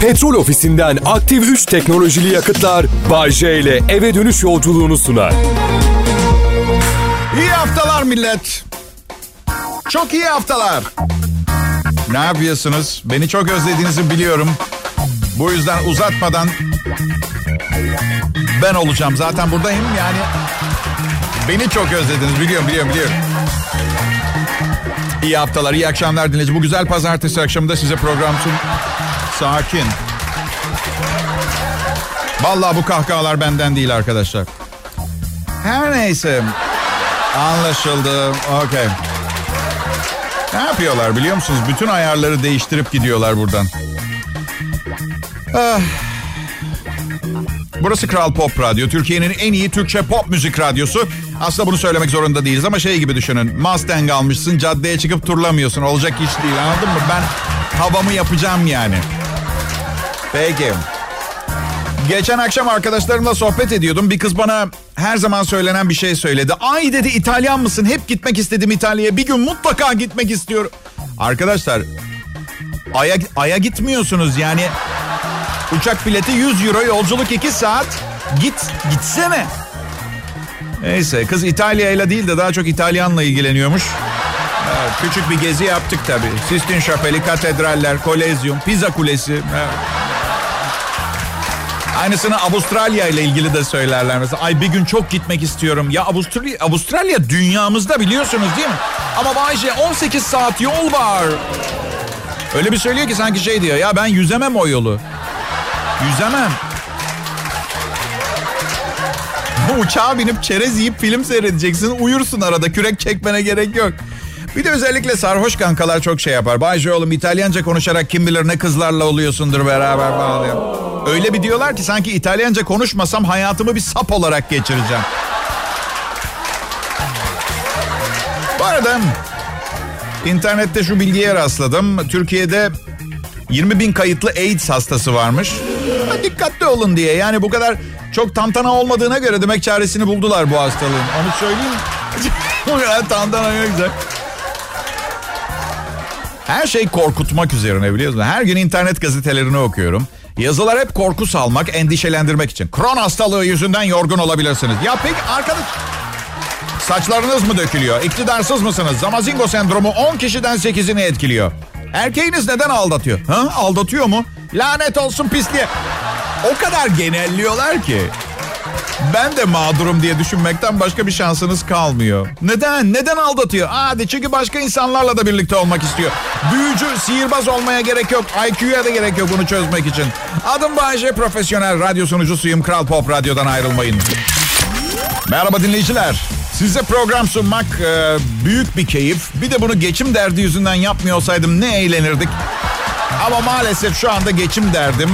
Petrol ofisinden aktif 3 teknolojili yakıtlar Bay J ile eve dönüş yolculuğunu sunar. İyi haftalar millet. Çok iyi haftalar. Ne yapıyorsunuz? Beni çok özlediğinizi biliyorum. Bu yüzden uzatmadan ben olacağım. Zaten buradayım yani. Beni çok özlediniz biliyorum biliyorum biliyorum. İyi haftalar, iyi akşamlar dinleyici. Bu güzel pazartesi akşamında size program sun. Sakin. Vallahi bu kahkahalar benden değil arkadaşlar. Her neyse. Anlaşıldı. Okey. Ne yapıyorlar biliyor musunuz? Bütün ayarları değiştirip gidiyorlar buradan. Ah. Burası Kral Pop Radyo. Türkiye'nin en iyi Türkçe pop müzik radyosu. Aslında bunu söylemek zorunda değiliz ama şey gibi düşünün. Mustang almışsın, caddeye çıkıp turlamıyorsun. Olacak iş değil anladın mı? Ben havamı yapacağım yani. Peki. Geçen akşam arkadaşlarımla sohbet ediyordum. Bir kız bana her zaman söylenen bir şey söyledi. Ay dedi İtalyan mısın? Hep gitmek istedim İtalya'ya. Bir gün mutlaka gitmek istiyorum. Arkadaşlar Ay'a, Ay'a gitmiyorsunuz yani. Uçak bileti 100 euro, yolculuk 2 saat. Git, gitsene. Neyse kız İtalya ile değil de daha çok İtalyanla ilgileniyormuş. Evet, küçük bir gezi yaptık tabii. Sistine Şapeli, katedraller, kolezyum, Pisa Kulesi. Evet. Aynısını Avustralya ile ilgili de söylerler mesela. Ay bir gün çok gitmek istiyorum. Ya Avustralya, Avustralya dünyamızda biliyorsunuz değil mi? Ama Bayce 18 saat yol var. Öyle bir söylüyor ki sanki şey diyor. Ya ben yüzemem o yolu. Yüzemem. Uçağa binip çerez yiyip film seyredeceksin. Uyursun arada. Kürek çekmene gerek yok. Bir de özellikle sarhoş kankalar çok şey yapar. Bayce oğlum İtalyanca konuşarak kim bilir ne kızlarla oluyorsundur beraber falan. Öyle bir diyorlar ki sanki İtalyanca konuşmasam hayatımı bir sap olarak geçireceğim. Bu arada internette şu bilgiye rastladım. Türkiye'de 20 bin kayıtlı AIDS hastası varmış. Ha, dikkatli olun diye. Yani bu kadar çok tantana olmadığına göre demek çaresini buldular bu hastalığın. Onu söyleyeyim. tantana ne güzel. Her şey korkutmak üzerine biliyorsun. Her gün internet gazetelerini okuyorum. Yazılar hep korku salmak, endişelendirmek için. Kron hastalığı yüzünden yorgun olabilirsiniz. Ya peki arkadaş... Saçlarınız mı dökülüyor? İktidarsız mısınız? Zamazingo sendromu 10 kişiden 8'ini etkiliyor. Erkeğiniz neden aldatıyor? Ha? Aldatıyor mu? Lanet olsun pisliğe. O kadar genelliyorlar ki. Ben de mağdurum diye düşünmekten başka bir şansınız kalmıyor. Neden? Neden aldatıyor? Hadi çünkü başka insanlarla da birlikte olmak istiyor. Büyücü, sihirbaz olmaya gerek yok. IQ'ya da gerek yok bunu çözmek için. Adım Bayece, profesyonel radyo sunucusuyum. Kral Pop Radyo'dan ayrılmayın. Merhaba dinleyiciler. Size program sunmak e, büyük bir keyif. Bir de bunu geçim derdi yüzünden yapmıyor olsaydım ne eğlenirdik. Ama maalesef şu anda geçim derdim.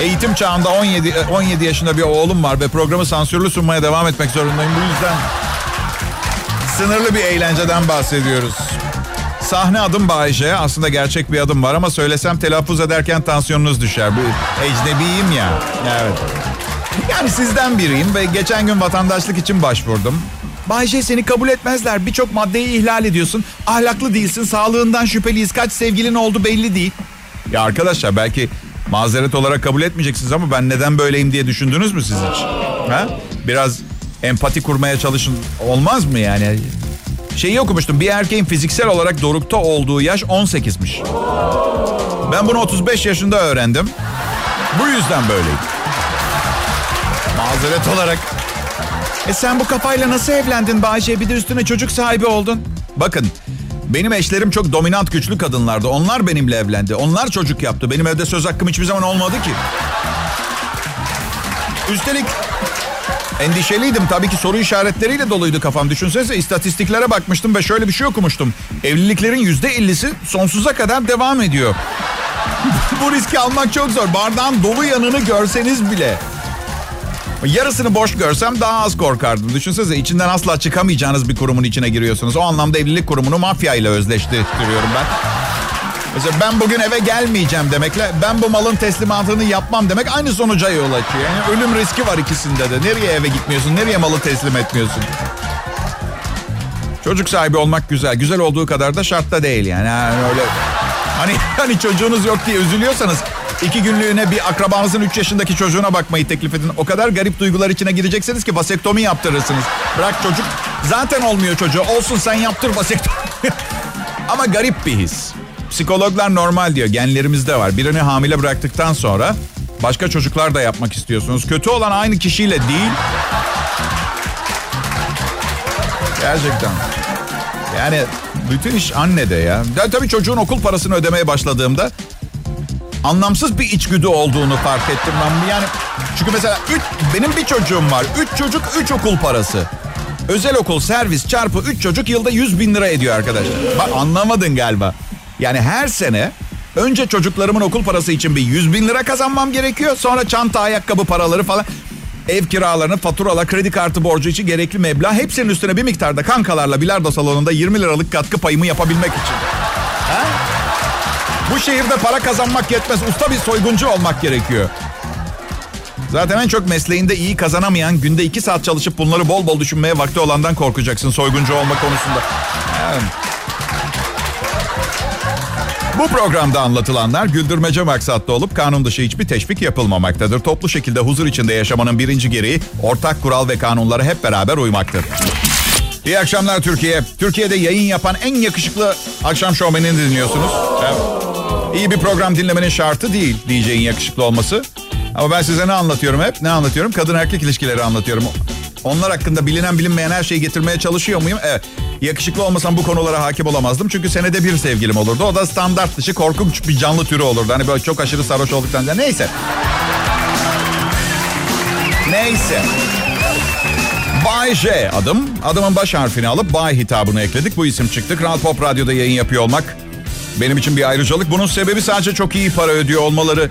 Eğitim çağında 17 17 yaşında bir oğlum var ve programı sansürlü sunmaya devam etmek zorundayım. Bu yüzden sınırlı bir eğlenceden bahsediyoruz. Sahne adım Bayece. Aslında gerçek bir adım var ama söylesem telaffuz ederken tansiyonunuz düşer. Bu ecnebiyim ya. Evet. Yani sizden biriyim ve geçen gün vatandaşlık için başvurdum. Bayce seni kabul etmezler. Birçok maddeyi ihlal ediyorsun. Ahlaklı değilsin. Sağlığından şüpheliyiz. Kaç sevgilin oldu belli değil. Ya arkadaşlar belki mazeret olarak kabul etmeyeceksiniz ama ben neden böyleyim diye düşündünüz mü siz hiç? Ha? Biraz empati kurmaya çalışın. Olmaz mı yani? Şeyi okumuştum. Bir erkeğin fiziksel olarak dorukta olduğu yaş 18'miş. Ben bunu 35 yaşında öğrendim. Bu yüzden böyleyim. Mazeret olarak. E sen bu kafayla nasıl evlendin Bayce? Bir de üstüne çocuk sahibi oldun. Bakın benim eşlerim çok dominant güçlü kadınlardı. Onlar benimle evlendi. Onlar çocuk yaptı. Benim evde söz hakkım hiçbir zaman olmadı ki. Üstelik endişeliydim. Tabii ki soru işaretleriyle doluydu kafam. Düşünsenize istatistiklere bakmıştım ve şöyle bir şey okumuştum. Evliliklerin yüzde ellisi sonsuza kadar devam ediyor. Bu riski almak çok zor. Bardağın dolu yanını görseniz bile. Yarısını boş görsem daha az korkardım. Düşünsenize içinden asla çıkamayacağınız bir kurumun içine giriyorsunuz. O anlamda evlilik kurumunu mafya ile özleştiriyorum ben. Mesela ben bugün eve gelmeyeceğim demekle ben bu malın teslimatını yapmam demek aynı sonuca yol açıyor. Yani ölüm riski var ikisinde de. Nereye eve gitmiyorsun? Nereye malı teslim etmiyorsun? Çocuk sahibi olmak güzel. Güzel olduğu kadar da şartta değil yani. yani öyle hani hani çocuğunuz yok diye üzülüyorsanız İki günlüğüne bir akrabanızın 3 yaşındaki çocuğuna bakmayı teklif edin. O kadar garip duygular içine gireceksiniz ki vasektomi yaptırırsınız. Bırak çocuk zaten olmuyor çocuğu. Olsun sen yaptır vasektomi. Ama garip bir his. Psikologlar normal diyor. Genlerimizde var. Birini hamile bıraktıktan sonra başka çocuklar da yapmak istiyorsunuz. Kötü olan aynı kişiyle değil. Gerçekten. Yani bütün iş annede ya. ya. Tabii çocuğun okul parasını ödemeye başladığımda anlamsız bir içgüdü olduğunu fark ettim ben. Yani çünkü mesela üç, benim bir çocuğum var. Üç çocuk, üç okul parası. Özel okul servis çarpı üç çocuk yılda 100 bin lira ediyor arkadaşlar. Bak anlamadın galiba. Yani her sene önce çocuklarımın okul parası için bir 100 bin lira kazanmam gerekiyor. Sonra çanta, ayakkabı paraları falan. Ev kiralarını, faturalar, kredi kartı borcu için gerekli meblağ. Hepsinin üstüne bir miktarda kankalarla bilardo salonunda 20 liralık katkı payımı yapabilmek için. Ha? Bu şehirde para kazanmak yetmez. Usta bir soyguncu olmak gerekiyor. Zaten en çok mesleğinde iyi kazanamayan, günde iki saat çalışıp bunları bol bol düşünmeye vakti olandan korkacaksın soyguncu olma konusunda. Bu programda anlatılanlar güldürmece maksatlı olup kanun dışı hiçbir teşvik yapılmamaktadır. Toplu şekilde huzur içinde yaşamanın birinci gereği ortak kural ve kanunlara hep beraber uymaktır. İyi akşamlar Türkiye. Türkiye'de yayın yapan en yakışıklı akşam şovmenini dinliyorsunuz. Evet. İyi bir program dinlemenin şartı değil DJ'in yakışıklı olması. Ama ben size ne anlatıyorum hep? Ne anlatıyorum? Kadın erkek ilişkileri anlatıyorum. Onlar hakkında bilinen bilinmeyen her şeyi getirmeye çalışıyor muyum? Evet. Yakışıklı olmasam bu konulara hakim olamazdım. Çünkü senede bir sevgilim olurdu. O da standart dışı korkunç bir canlı türü olurdu. Hani böyle çok aşırı sarhoş olduktan sonra. Neyse. Neyse. Bay J adım. Adımın baş harfini alıp Bay hitabını ekledik. Bu isim çıktı. Kral Pop Radyo'da yayın yapıyor olmak benim için bir ayrıcalık. Bunun sebebi sadece çok iyi para ödüyor olmaları.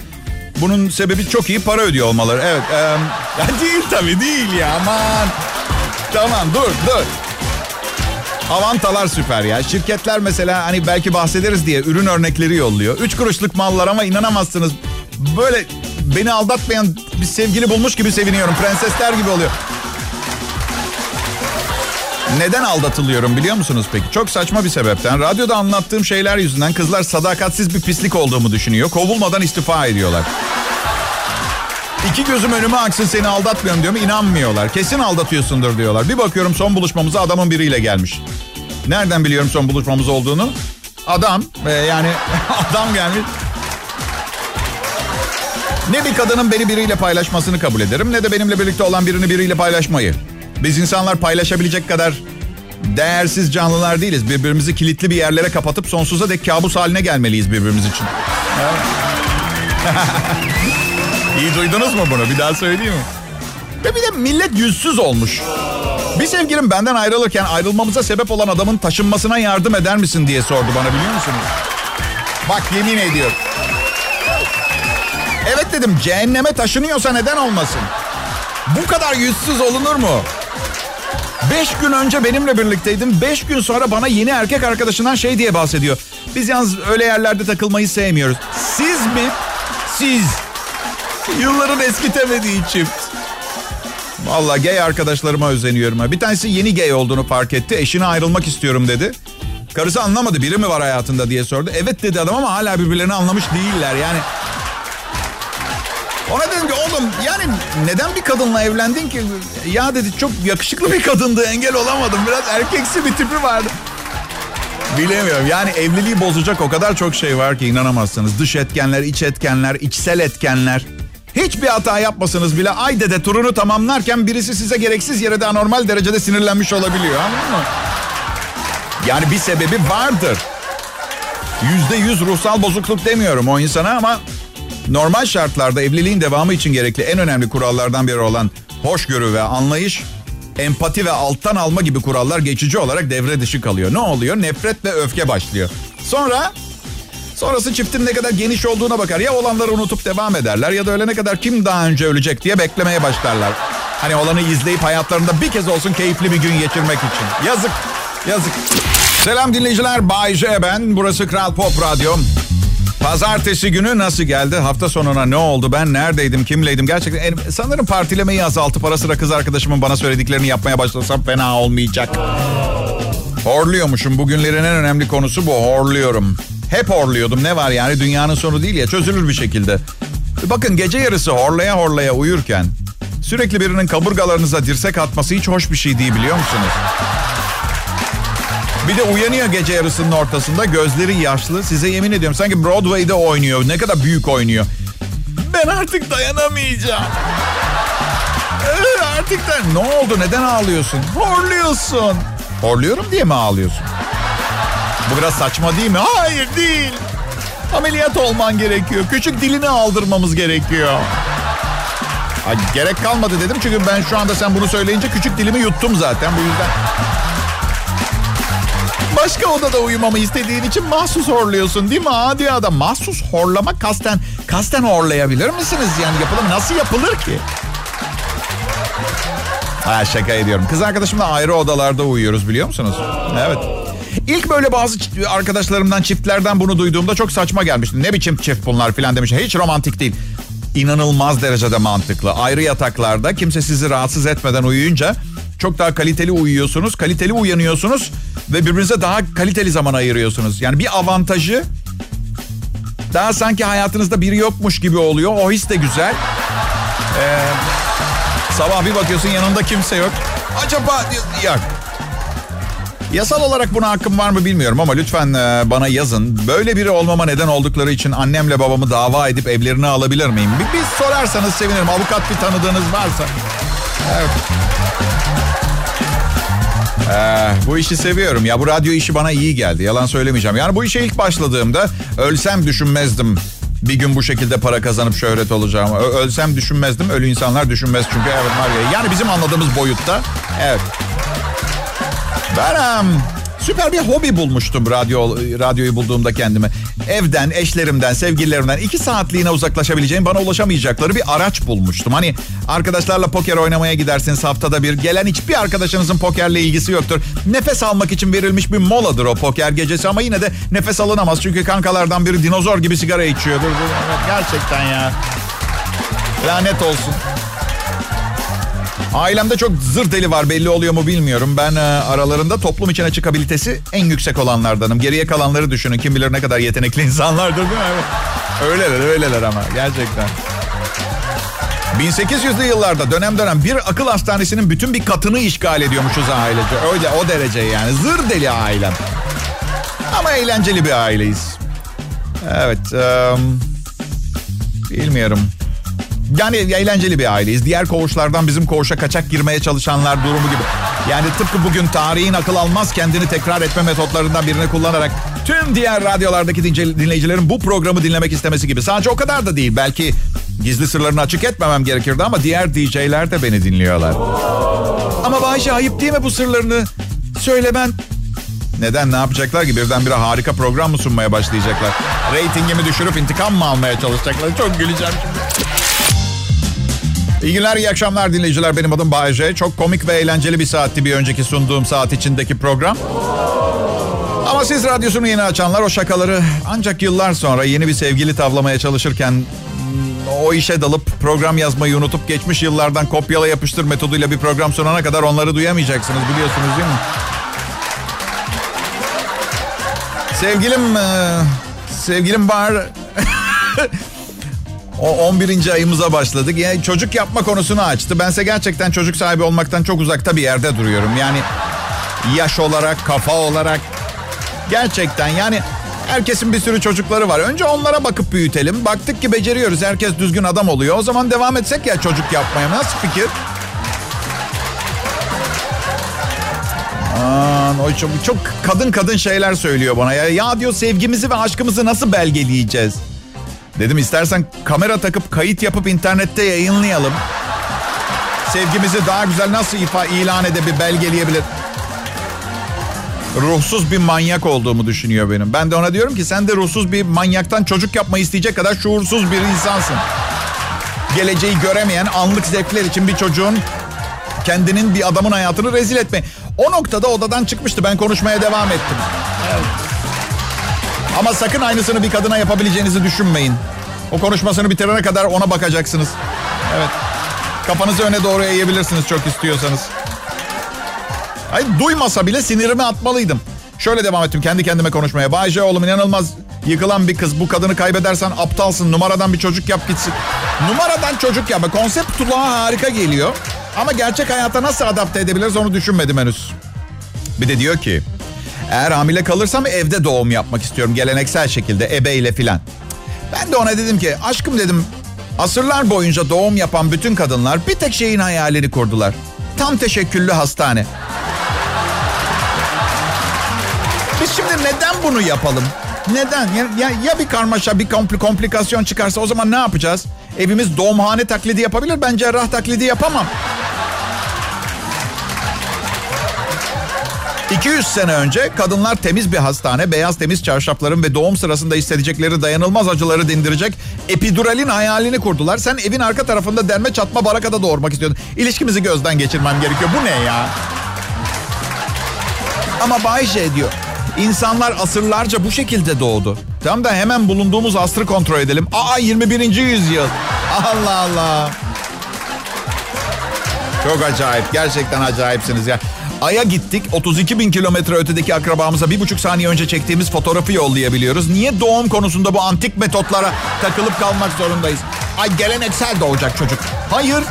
Bunun sebebi çok iyi para ödüyor olmaları. Evet. E, ya değil tabii değil ya aman. Tamam dur dur. Avantalar süper ya. Şirketler mesela hani belki bahsederiz diye ürün örnekleri yolluyor. Üç kuruşluk mallar ama inanamazsınız. Böyle beni aldatmayan bir sevgili bulmuş gibi seviniyorum. Prensesler gibi oluyor. Neden aldatılıyorum biliyor musunuz peki? Çok saçma bir sebepten. Radyoda anlattığım şeyler yüzünden kızlar sadakatsiz bir pislik olduğumu düşünüyor. Kovulmadan istifa ediyorlar. İki gözüm önüme aksın seni aldatmıyorum diyorum. inanmıyorlar. Kesin aldatıyorsundur diyorlar. Bir bakıyorum son buluşmamıza adamın biriyle gelmiş. Nereden biliyorum son buluşmamız olduğunu? Adam e, yani adam gelmiş. Ne bir kadının beni biriyle paylaşmasını kabul ederim ne de benimle birlikte olan birini biriyle paylaşmayı. Biz insanlar paylaşabilecek kadar değersiz canlılar değiliz. Birbirimizi kilitli bir yerlere kapatıp sonsuza dek kabus haline gelmeliyiz birbirimiz için. İyi duydunuz mu bunu? Bir daha söyleyeyim mi? Ve bir de millet yüzsüz olmuş. Bir sevgilim benden ayrılırken ayrılmamıza sebep olan adamın taşınmasına yardım eder misin diye sordu bana biliyor musunuz? Bak yemin ediyorum. Evet dedim cehenneme taşınıyorsa neden olmasın? Bu kadar yüzsüz olunur mu? Beş gün önce benimle birlikteydim. Beş gün sonra bana yeni erkek arkadaşından şey diye bahsediyor. Biz yalnız öyle yerlerde takılmayı sevmiyoruz. Siz mi? Siz. Yılların eskitemediği çift. Valla gay arkadaşlarıma özeniyorum. Bir tanesi yeni gay olduğunu fark etti. Eşine ayrılmak istiyorum dedi. Karısı anlamadı biri mi var hayatında diye sordu. Evet dedi adam ama hala birbirlerini anlamış değiller. Yani ona dedim ki oğlum yani neden bir kadınla evlendin ki? Ya dedi çok yakışıklı bir kadındı engel olamadım. Biraz erkeksi bir tipi vardı. Bilemiyorum yani evliliği bozacak o kadar çok şey var ki inanamazsınız. Dış etkenler, iç etkenler, içsel etkenler. Hiçbir hata yapmasanız bile ay dede turunu tamamlarken birisi size gereksiz yere de anormal derecede sinirlenmiş olabiliyor anladın mı? Yani bir sebebi vardır. Yüzde yüz ruhsal bozukluk demiyorum o insana ama normal şartlarda evliliğin devamı için gerekli en önemli kurallardan biri olan hoşgörü ve anlayış, empati ve alttan alma gibi kurallar geçici olarak devre dışı kalıyor. Ne oluyor? Nefret ve öfke başlıyor. Sonra sonrası çiftin ne kadar geniş olduğuna bakar. Ya olanları unutup devam ederler ya da ölene kadar kim daha önce ölecek diye beklemeye başlarlar. Hani olanı izleyip hayatlarında bir kez olsun keyifli bir gün geçirmek için. Yazık, yazık. Selam dinleyiciler, Bay J ben. Burası Kral Pop Radyo. Pazartesi günü nasıl geldi? Hafta sonuna ne oldu? Ben neredeydim? Kimleydim? Gerçekten en, sanırım partilemeyi azaltıp ara sıra kız arkadaşımın bana söylediklerini yapmaya başlasam fena olmayacak. Horluyormuşum. Bugünlerin en önemli konusu bu. Horluyorum. Hep horluyordum. Ne var yani dünyanın sonu değil ya çözülür bir şekilde. Bakın gece yarısı horlaya horlaya uyurken sürekli birinin kaburgalarınıza dirsek atması hiç hoş bir şey değil biliyor musunuz? Bir de uyanıyor gece yarısının ortasında gözleri yaşlı. Size yemin ediyorum sanki Broadway'de oynuyor. Ne kadar büyük oynuyor. Ben artık dayanamayacağım. Ee, artık da ne oldu neden ağlıyorsun? Horluyorsun. Horluyorum diye mi ağlıyorsun? Bu biraz saçma değil mi? Hayır değil. Ameliyat olman gerekiyor. Küçük dilini aldırmamız gerekiyor. Ay, gerek kalmadı dedim çünkü ben şu anda sen bunu söyleyince küçük dilimi yuttum zaten bu yüzden. Başka odada uyumamı istediğin için mahsus horluyorsun değil mi? Hadi adam mahsus horlama kasten kasten horlayabilir misiniz? Yani yapılır Nasıl yapılır ki? Ha şaka ediyorum. Kız arkadaşımla ayrı odalarda uyuyoruz biliyor musunuz? Evet. İlk böyle bazı arkadaşlarımdan, çiftlerden bunu duyduğumda çok saçma gelmişti. Ne biçim çift bunlar filan demiş. Hiç romantik değil. İnanılmaz derecede mantıklı. Ayrı yataklarda kimse sizi rahatsız etmeden uyuyunca çok daha kaliteli uyuyorsunuz, kaliteli uyanıyorsunuz ve birbirinize daha kaliteli zaman ayırıyorsunuz. Yani bir avantajı daha sanki hayatınızda biri yokmuş gibi oluyor. O his de güzel. Ee, sabah bir bakıyorsun yanında kimse yok. Acaba yok. Yasal olarak buna hakkım var mı bilmiyorum ama lütfen e, bana yazın. Böyle biri olmama neden oldukları için annemle babamı dava edip evlerini alabilir miyim? Bir, bir sorarsanız sevinirim. Avukat bir tanıdığınız varsa. Evet. Ee, bu işi seviyorum. Ya bu radyo işi bana iyi geldi. Yalan söylemeyeceğim. Yani bu işe ilk başladığımda ölsem düşünmezdim. Bir gün bu şekilde para kazanıp şöhret olacağım. Ö- ölsem düşünmezdim. Ölü insanlar düşünmez çünkü evet var ya. Yani bizim anladığımız boyutta. Evet. Ben um, süper bir hobi bulmuştum radyo radyoyu bulduğumda kendime. Evden, eşlerimden, sevgililerimden iki saatliğine uzaklaşabileceğim, bana ulaşamayacakları bir araç bulmuştum. Hani arkadaşlarla poker oynamaya gidersiniz haftada bir. Gelen hiçbir arkadaşınızın pokerle ilgisi yoktur. Nefes almak için verilmiş bir moladır o poker gecesi ama yine de nefes alınamaz. Çünkü kankalardan biri dinozor gibi sigara içiyordur. Gerçekten ya. Lanet olsun. Ailemde çok zır deli var belli oluyor mu bilmiyorum. Ben e, aralarında toplum içine çıkabilitesi en yüksek olanlardanım. Geriye kalanları düşünün. Kim bilir ne kadar yetenekli insanlardır değil mi? Öyleler öyleler ama gerçekten. 1800'lü yıllarda dönem dönem bir akıl hastanesinin bütün bir katını işgal ediyormuşuz ailece. Öyle o derece yani. Zır deli ailem. Ama eğlenceli bir aileyiz. Evet. Um, bilmiyorum. Yani eğlenceli bir aileyiz. Diğer koğuşlardan bizim koğuşa kaçak girmeye çalışanlar durumu gibi. Yani tıpkı bugün tarihin akıl almaz kendini tekrar etme metotlarından birini kullanarak tüm diğer radyolardaki dinleyicilerin bu programı dinlemek istemesi gibi. Sadece o kadar da değil. Belki gizli sırlarını açık etmemem gerekirdi ama diğer DJ'ler de beni dinliyorlar. Ama Bayşe ayıp değil mi bu sırlarını söylemen? Neden ne yapacaklar ki birdenbire harika program mı sunmaya başlayacaklar? Ratingimi düşürüp intikam mı almaya çalışacaklar? Çok güleceğim şimdi. İyi günler, iyi akşamlar dinleyiciler. Benim adım Bayece. Çok komik ve eğlenceli bir saatti bir önceki sunduğum saat içindeki program. Ama siz radyosunu yeni açanlar o şakaları ancak yıllar sonra yeni bir sevgili tavlamaya çalışırken hmm, o işe dalıp program yazmayı unutup geçmiş yıllardan kopyala yapıştır metoduyla bir program sunana kadar onları duyamayacaksınız biliyorsunuz değil mi? Sevgilim, e, sevgilim var. O 11. ayımıza başladık. Yani çocuk yapma konusunu açtı. Bense gerçekten çocuk sahibi olmaktan çok uzakta bir yerde duruyorum. Yani yaş olarak, kafa olarak gerçekten yani herkesin bir sürü çocukları var. Önce onlara bakıp büyütelim. Baktık ki beceriyoruz. Herkes düzgün adam oluyor. O zaman devam etsek ya çocuk yapmaya. Nasıl fikir? Aman, o çok, çok kadın kadın şeyler söylüyor bana. Ya, ya diyor sevgimizi ve aşkımızı nasıl belgeleyeceğiz? Dedim istersen kamera takıp kayıt yapıp internette yayınlayalım. Sevgimizi daha güzel nasıl ifa ilan edebilir, belgeleyebilir? Ruhsuz bir manyak olduğumu düşünüyor benim. Ben de ona diyorum ki sen de ruhsuz bir manyaktan çocuk yapmayı isteyecek kadar şuursuz bir insansın. Geleceği göremeyen anlık zevkler için bir çocuğun kendinin bir adamın hayatını rezil etme. O noktada odadan çıkmıştı. Ben konuşmaya devam ettim. Evet. Ama sakın aynısını bir kadına yapabileceğinizi düşünmeyin. O konuşmasını bitirene kadar ona bakacaksınız. Evet. Kafanızı öne doğru eğebilirsiniz çok istiyorsanız. Ay duymasa bile sinirimi atmalıydım. Şöyle devam ettim kendi kendime konuşmaya. Bayce oğlum inanılmaz Yıkılan bir kız. Bu kadını kaybedersen aptalsın. Numaradan bir çocuk yap gitsin. Numaradan çocuk yapma. Konsept kulağa harika geliyor. Ama gerçek hayata nasıl adapte edebiliriz onu düşünmedim henüz. Bir de diyor ki eğer hamile kalırsam evde doğum yapmak istiyorum geleneksel şekilde ebeyle filan. Ben de ona dedim ki aşkım dedim asırlar boyunca doğum yapan bütün kadınlar bir tek şeyin hayalini kurdular. Tam teşekküllü hastane. Biz şimdi neden bunu yapalım? Neden? Ya, ya, ya bir karmaşa, bir kompl komplikasyon çıkarsa o zaman ne yapacağız? Evimiz doğumhane taklidi yapabilir. Ben cerrah taklidi yapamam. 200 sene önce kadınlar temiz bir hastane, beyaz temiz çarşafların ve doğum sırasında hissedecekleri dayanılmaz acıları dindirecek epiduralin hayalini kurdular. Sen evin arka tarafında derme çatma barakada doğurmak istiyordun. İlişkimizi gözden geçirmem gerekiyor. Bu ne ya? Ama Bayce diyor. İnsanlar asırlarca bu şekilde doğdu. Tam da hemen bulunduğumuz asrı kontrol edelim. Aa 21. yüzyıl. Allah Allah. Çok acayip. Gerçekten acayipsiniz ya. Ay'a gittik. 32 bin kilometre ötedeki akrabamıza bir buçuk saniye önce çektiğimiz fotoğrafı yollayabiliyoruz. Niye doğum konusunda bu antik metotlara takılıp kalmak zorundayız? Ay geleneksel doğacak çocuk. Hayır.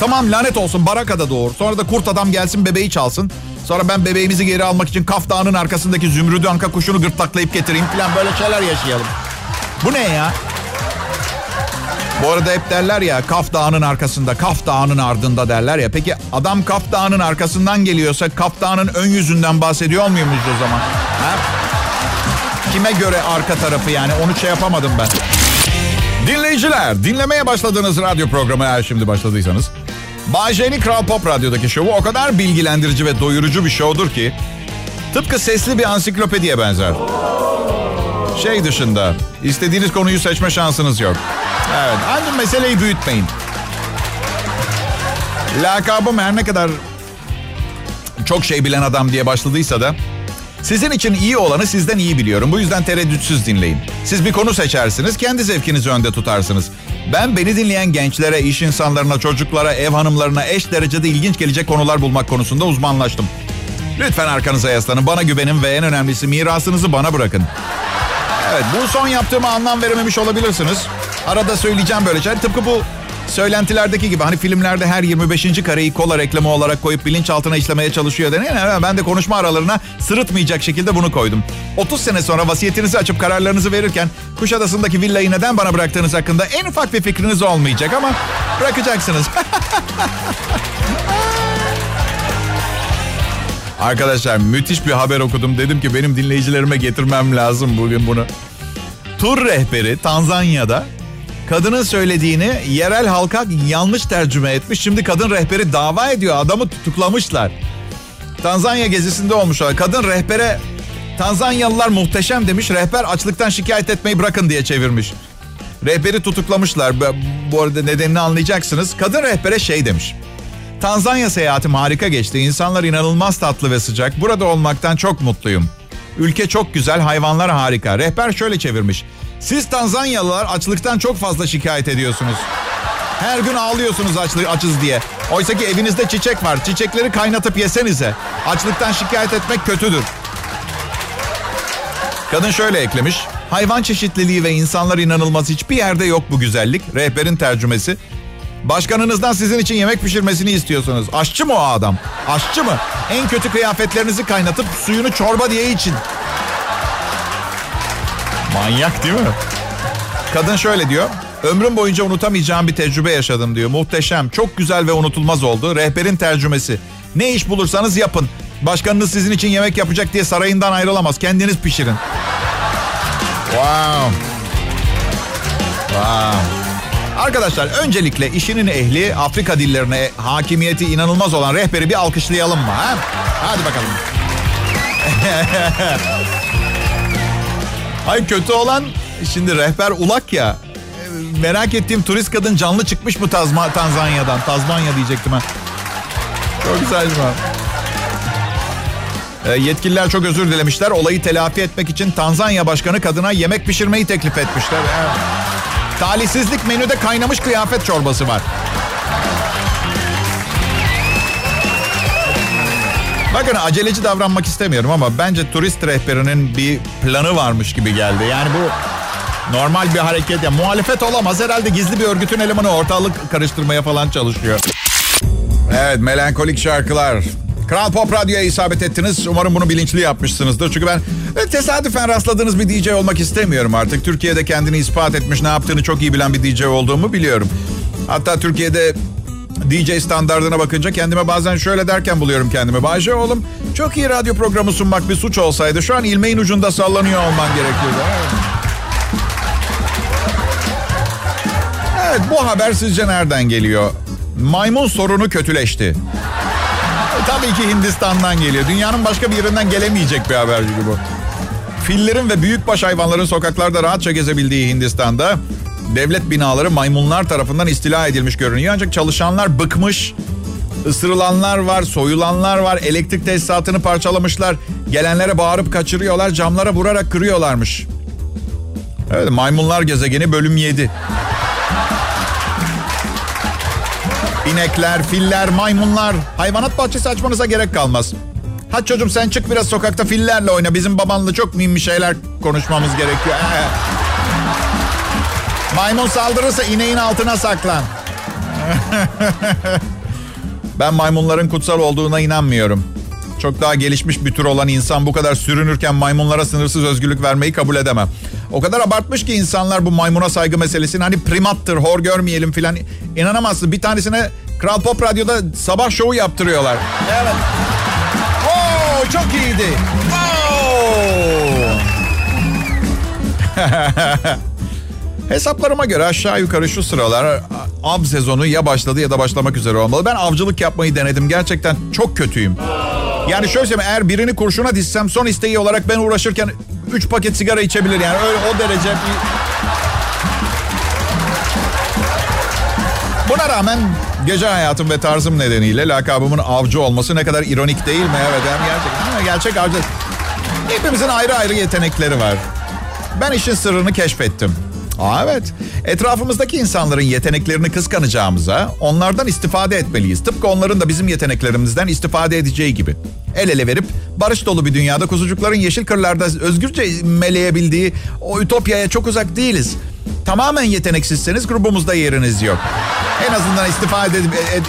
Tamam lanet olsun barakada doğur. Sonra da kurt adam gelsin bebeği çalsın. Sonra ben bebeğimizi geri almak için Kaf Dağı'nın arkasındaki zümrüdü anka kuşunu gırtlaklayıp getireyim falan böyle şeyler yaşayalım. Bu ne ya? Bu arada hep derler ya Kaf Dağı'nın arkasında, Kaf Dağı'nın ardında derler ya. Peki adam Kaf Dağı'nın arkasından geliyorsa Kaf Dağı'nın ön yüzünden bahsediyor muyuz o zaman? Ha? Kime göre arka tarafı yani onu şey yapamadım ben. Dinleyiciler, dinlemeye başladığınız radyo programı eğer şimdi başladıysanız. Bay Kral Pop Radyo'daki şovu o kadar bilgilendirici ve doyurucu bir şovdur ki... Tıpkı sesli bir ansiklopediye benzer. Şey dışında, istediğiniz konuyu seçme şansınız yok. Evet, ancak meseleyi büyütmeyin. Lakabım her ne kadar çok şey bilen adam diye başladıysa da sizin için iyi olanı sizden iyi biliyorum. Bu yüzden tereddütsüz dinleyin. Siz bir konu seçersiniz, kendi zevkinizi önde tutarsınız. Ben beni dinleyen gençlere, iş insanlarına, çocuklara, ev hanımlarına eş derecede ilginç gelecek konular bulmak konusunda uzmanlaştım. Lütfen arkanıza yaslanın, bana güvenin ve en önemlisi mirasınızı bana bırakın. Evet, bu son yaptığıma anlam verememiş olabilirsiniz. Arada söyleyeceğim böyle şeyler. Tıpkı bu söylentilerdeki gibi hani filmlerde her 25. kareyi kola reklamı olarak koyup bilinçaltına işlemeye çalışıyor denen. Ben de konuşma aralarına sırıtmayacak şekilde bunu koydum. 30 sene sonra vasiyetinizi açıp kararlarınızı verirken Kuşadası'ndaki villayı neden bana bıraktığınız hakkında en ufak bir fikriniz olmayacak ama bırakacaksınız. Arkadaşlar müthiş bir haber okudum. Dedim ki benim dinleyicilerime getirmem lazım bugün bunu. Tur rehberi Tanzanya'da kadının söylediğini yerel halka yanlış tercüme etmiş. Şimdi kadın rehberi dava ediyor. Adamı tutuklamışlar. Tanzanya gezisinde olmuşlar. Kadın rehbere Tanzanyalılar muhteşem demiş. Rehber açlıktan şikayet etmeyi bırakın diye çevirmiş. Rehberi tutuklamışlar. Bu arada nedenini anlayacaksınız. Kadın rehbere şey demiş. Tanzanya seyahatim harika geçti. İnsanlar inanılmaz tatlı ve sıcak. Burada olmaktan çok mutluyum. Ülke çok güzel, hayvanlar harika. Rehber şöyle çevirmiş. Siz Tanzanyalılar açlıktan çok fazla şikayet ediyorsunuz. Her gün ağlıyorsunuz açlık, açız diye. Oysa ki evinizde çiçek var. Çiçekleri kaynatıp yesenize. Açlıktan şikayet etmek kötüdür. Kadın şöyle eklemiş. Hayvan çeşitliliği ve insanlar inanılmaz hiçbir yerde yok bu güzellik. Rehberin tercümesi. Başkanınızdan sizin için yemek pişirmesini istiyorsunuz. Aşçı mı o adam? Aşçı mı? En kötü kıyafetlerinizi kaynatıp suyunu çorba diye için. Manyak değil mi? Kadın şöyle diyor. Ömrüm boyunca unutamayacağım bir tecrübe yaşadım diyor. Muhteşem, çok güzel ve unutulmaz oldu. Rehberin tercümesi. Ne iş bulursanız yapın. Başkanınız sizin için yemek yapacak diye sarayından ayrılamaz. Kendiniz pişirin. Wow. Wow. Arkadaşlar öncelikle işinin ehli Afrika dillerine hakimiyeti inanılmaz olan rehberi bir alkışlayalım mı? Ha? Hadi bakalım. Ay kötü olan şimdi rehber ulak ya. Merak ettiğim turist kadın canlı çıkmış mı Tazma, Tanzanya'dan? Tazmanya diyecektim ha. Çok mi? E, yetkililer çok özür dilemişler. Olayı telafi etmek için Tanzanya Başkanı kadına yemek pişirmeyi teklif etmişler. Evet. Talihsizlik menüde kaynamış kıyafet çorbası var. Bakın aceleci davranmak istemiyorum ama bence turist rehberinin bir planı varmış gibi geldi. Yani bu normal bir hareket. Ya, muhalefet olamaz. Herhalde gizli bir örgütün elemanı ortalık karıştırmaya falan çalışıyor. Evet melankolik şarkılar. Kral Pop Radyo'ya isabet ettiniz. Umarım bunu bilinçli yapmışsınızdır. Çünkü ben e, tesadüfen rastladığınız bir DJ olmak istemiyorum artık. Türkiye'de kendini ispat etmiş, ne yaptığını çok iyi bilen bir DJ olduğumu biliyorum. Hatta Türkiye'de DJ standartına bakınca kendime bazen şöyle derken buluyorum kendimi. Bayce oğlum çok iyi radyo programı sunmak bir suç olsaydı şu an ilmeğin ucunda sallanıyor olman gerekiyordu. Evet bu haber sizce nereden geliyor? Maymun sorunu kötüleşti. Tabii ki Hindistan'dan geliyor. Dünyanın başka bir yerinden gelemeyecek bir haber çünkü bu. Fillerin ve büyükbaş hayvanların sokaklarda rahatça gezebildiği Hindistan'da devlet binaları maymunlar tarafından istila edilmiş görünüyor. Ancak çalışanlar bıkmış, ısırılanlar var, soyulanlar var, elektrik tesisatını parçalamışlar. Gelenlere bağırıp kaçırıyorlar, camlara vurarak kırıyorlarmış. Evet, Maymunlar Gezegeni bölüm 7. İnekler, filler, maymunlar. Hayvanat bahçesi açmanıza gerek kalmaz. Hadi çocuğum sen çık biraz sokakta fillerle oyna. Bizim babanla çok mühim şeyler konuşmamız gerekiyor. Maymun saldırırsa ineğin altına saklan. ben maymunların kutsal olduğuna inanmıyorum. Çok daha gelişmiş bir tür olan insan bu kadar sürünürken maymunlara sınırsız özgürlük vermeyi kabul edemem. O kadar abartmış ki insanlar bu maymuna saygı meselesini hani primattır, hor görmeyelim filan. İnanamazsın bir tanesine Kral Pop Radyo'da sabah şovu yaptırıyorlar. Evet. Oo, çok iyiydi. Oo. Hesaplarıma göre aşağı yukarı şu sıralar av sezonu ya başladı ya da başlamak üzere olmalı. Ben avcılık yapmayı denedim. Gerçekten çok kötüyüm. Yani şöyle söyleyeyim eğer birini kurşuna dizsem son isteği olarak ben uğraşırken 3 paket sigara içebilir yani öyle o derece bir... Buna rağmen gece hayatım ve tarzım nedeniyle lakabımın avcı olması ne kadar ironik değil mi? Evet yani gerçek, gerçek avcı. Hepimizin ayrı ayrı yetenekleri var. Ben işin sırrını keşfettim. Aa, evet. Etrafımızdaki insanların yeteneklerini kıskanacağımıza onlardan istifade etmeliyiz. Tıpkı onların da bizim yeteneklerimizden istifade edeceği gibi. El ele verip barış dolu bir dünyada kuzucukların yeşil kırlarda özgürce meleyebildiği o ütopyaya çok uzak değiliz. Tamamen yeteneksizseniz grubumuzda yeriniz yok. En azından istifade,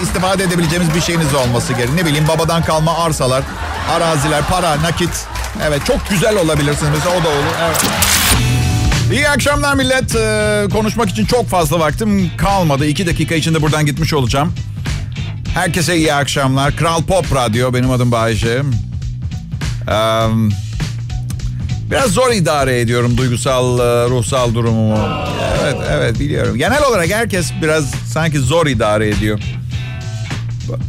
istifade edebileceğimiz bir şeyiniz olması gerekiyor. Ne bileyim babadan kalma arsalar, araziler, para, nakit. Evet çok güzel olabilirsiniz. O da olur. Evet. İyi akşamlar millet. Ee, konuşmak için çok fazla vaktim kalmadı. İki dakika içinde buradan gitmiş olacağım. Herkese iyi akşamlar. Kral Pop Radyo. Benim adım Bayece. Ee, biraz zor idare ediyorum duygusal, e, ruhsal durumumu. Evet, evet biliyorum. Genel olarak herkes biraz sanki zor idare ediyor.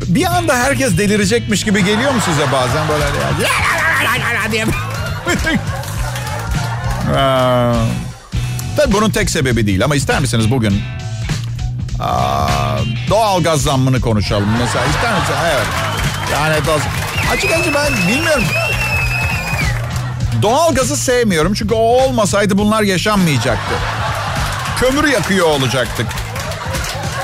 Bir anda herkes delirecekmiş gibi geliyor mu size bazen böyle diye? Tabii bunun tek sebebi değil ama ister misiniz bugün doğal gaz zammını konuşalım mesela ister misiniz? Evet. Yani açıkçası ben bilmiyorum. Doğal gazı sevmiyorum çünkü o olmasaydı bunlar yaşanmayacaktı. Kömür yakıyor olacaktık.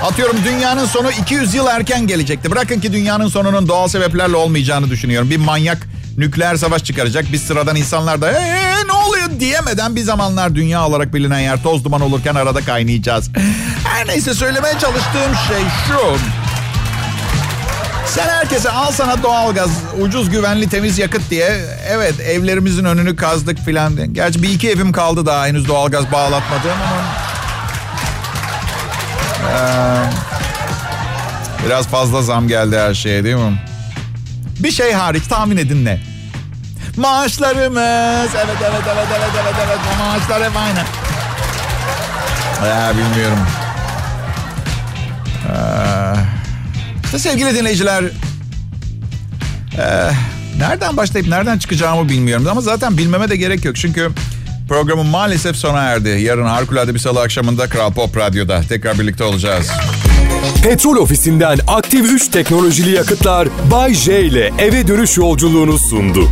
Atıyorum dünyanın sonu 200 yıl erken gelecekti. Bırakın ki dünyanın sonunun doğal sebeplerle olmayacağını düşünüyorum. Bir manyak nükleer savaş çıkaracak. Biz sıradan insanlar da ee, ne diyemeden bir zamanlar dünya olarak bilinen yer toz duman olurken arada kaynayacağız. Her neyse söylemeye çalıştığım şey şu. Sen herkese al sana doğalgaz, ucuz, güvenli, temiz yakıt diye. Evet evlerimizin önünü kazdık filan. Gerçi bir iki evim kaldı daha henüz doğalgaz bağlatmadığım ama... Ee, biraz fazla zam geldi her şeye değil mi? Bir şey hariç tahmin edin ne? Maaşlarımız. Evet evet evet evet evet evet. Maaşlar hep aynı. Ya bilmiyorum. Ee, sevgili dinleyiciler. Ee, nereden başlayıp nereden çıkacağımı bilmiyorum. Ama zaten bilmeme de gerek yok. Çünkü programım maalesef sona erdi. Yarın harikulade bir salı akşamında Kral Pop Radyo'da. Tekrar birlikte olacağız. Petrol ofisinden aktif 3 teknolojili yakıtlar Bay J ile eve dönüş yolculuğunu sundu.